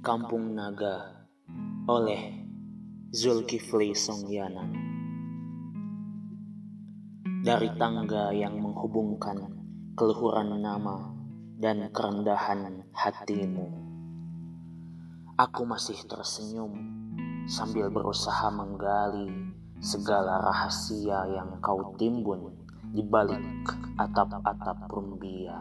Kampung Naga oleh Zulkifli Songyanan Dari tangga yang menghubungkan keluhuran nama dan kerendahan hatimu Aku masih tersenyum sambil berusaha menggali segala rahasia yang kau timbun di balik atap-atap rumbia.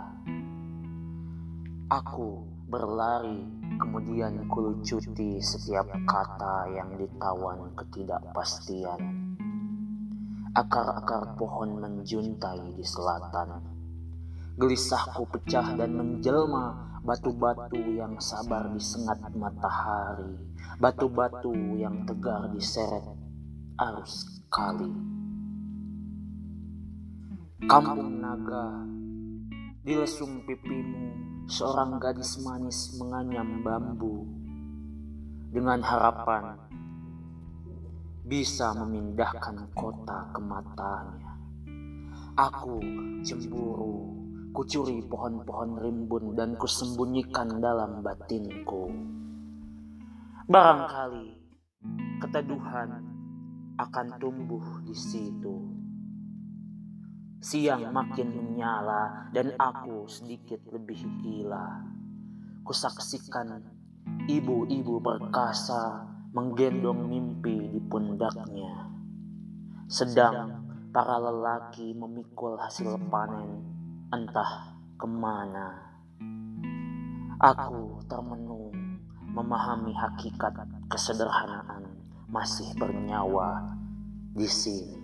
Aku berlari kemudian kulucuti setiap kata yang ditawan ketidakpastian. Akar-akar pohon menjuntai di selatan. Gelisahku pecah dan menjelma batu-batu yang sabar disengat matahari, batu-batu yang tegar diseret arus kali. Kampung Naga, di lesung pipimu, seorang gadis manis menganyam bambu dengan harapan bisa memindahkan kota ke matanya. Aku cemburu, kucuri pohon-pohon rimbun dan kusembunyikan dalam batinku. Barangkali keteduhan akan tumbuh di situ. Siang makin menyala dan aku sedikit lebih gila. Kusaksikan ibu-ibu perkasa menggendong mimpi di pundaknya. Sedang para lelaki memikul hasil panen entah ke mana. Aku termenung memahami hakikat kesederhanaan masih bernyawa di sini.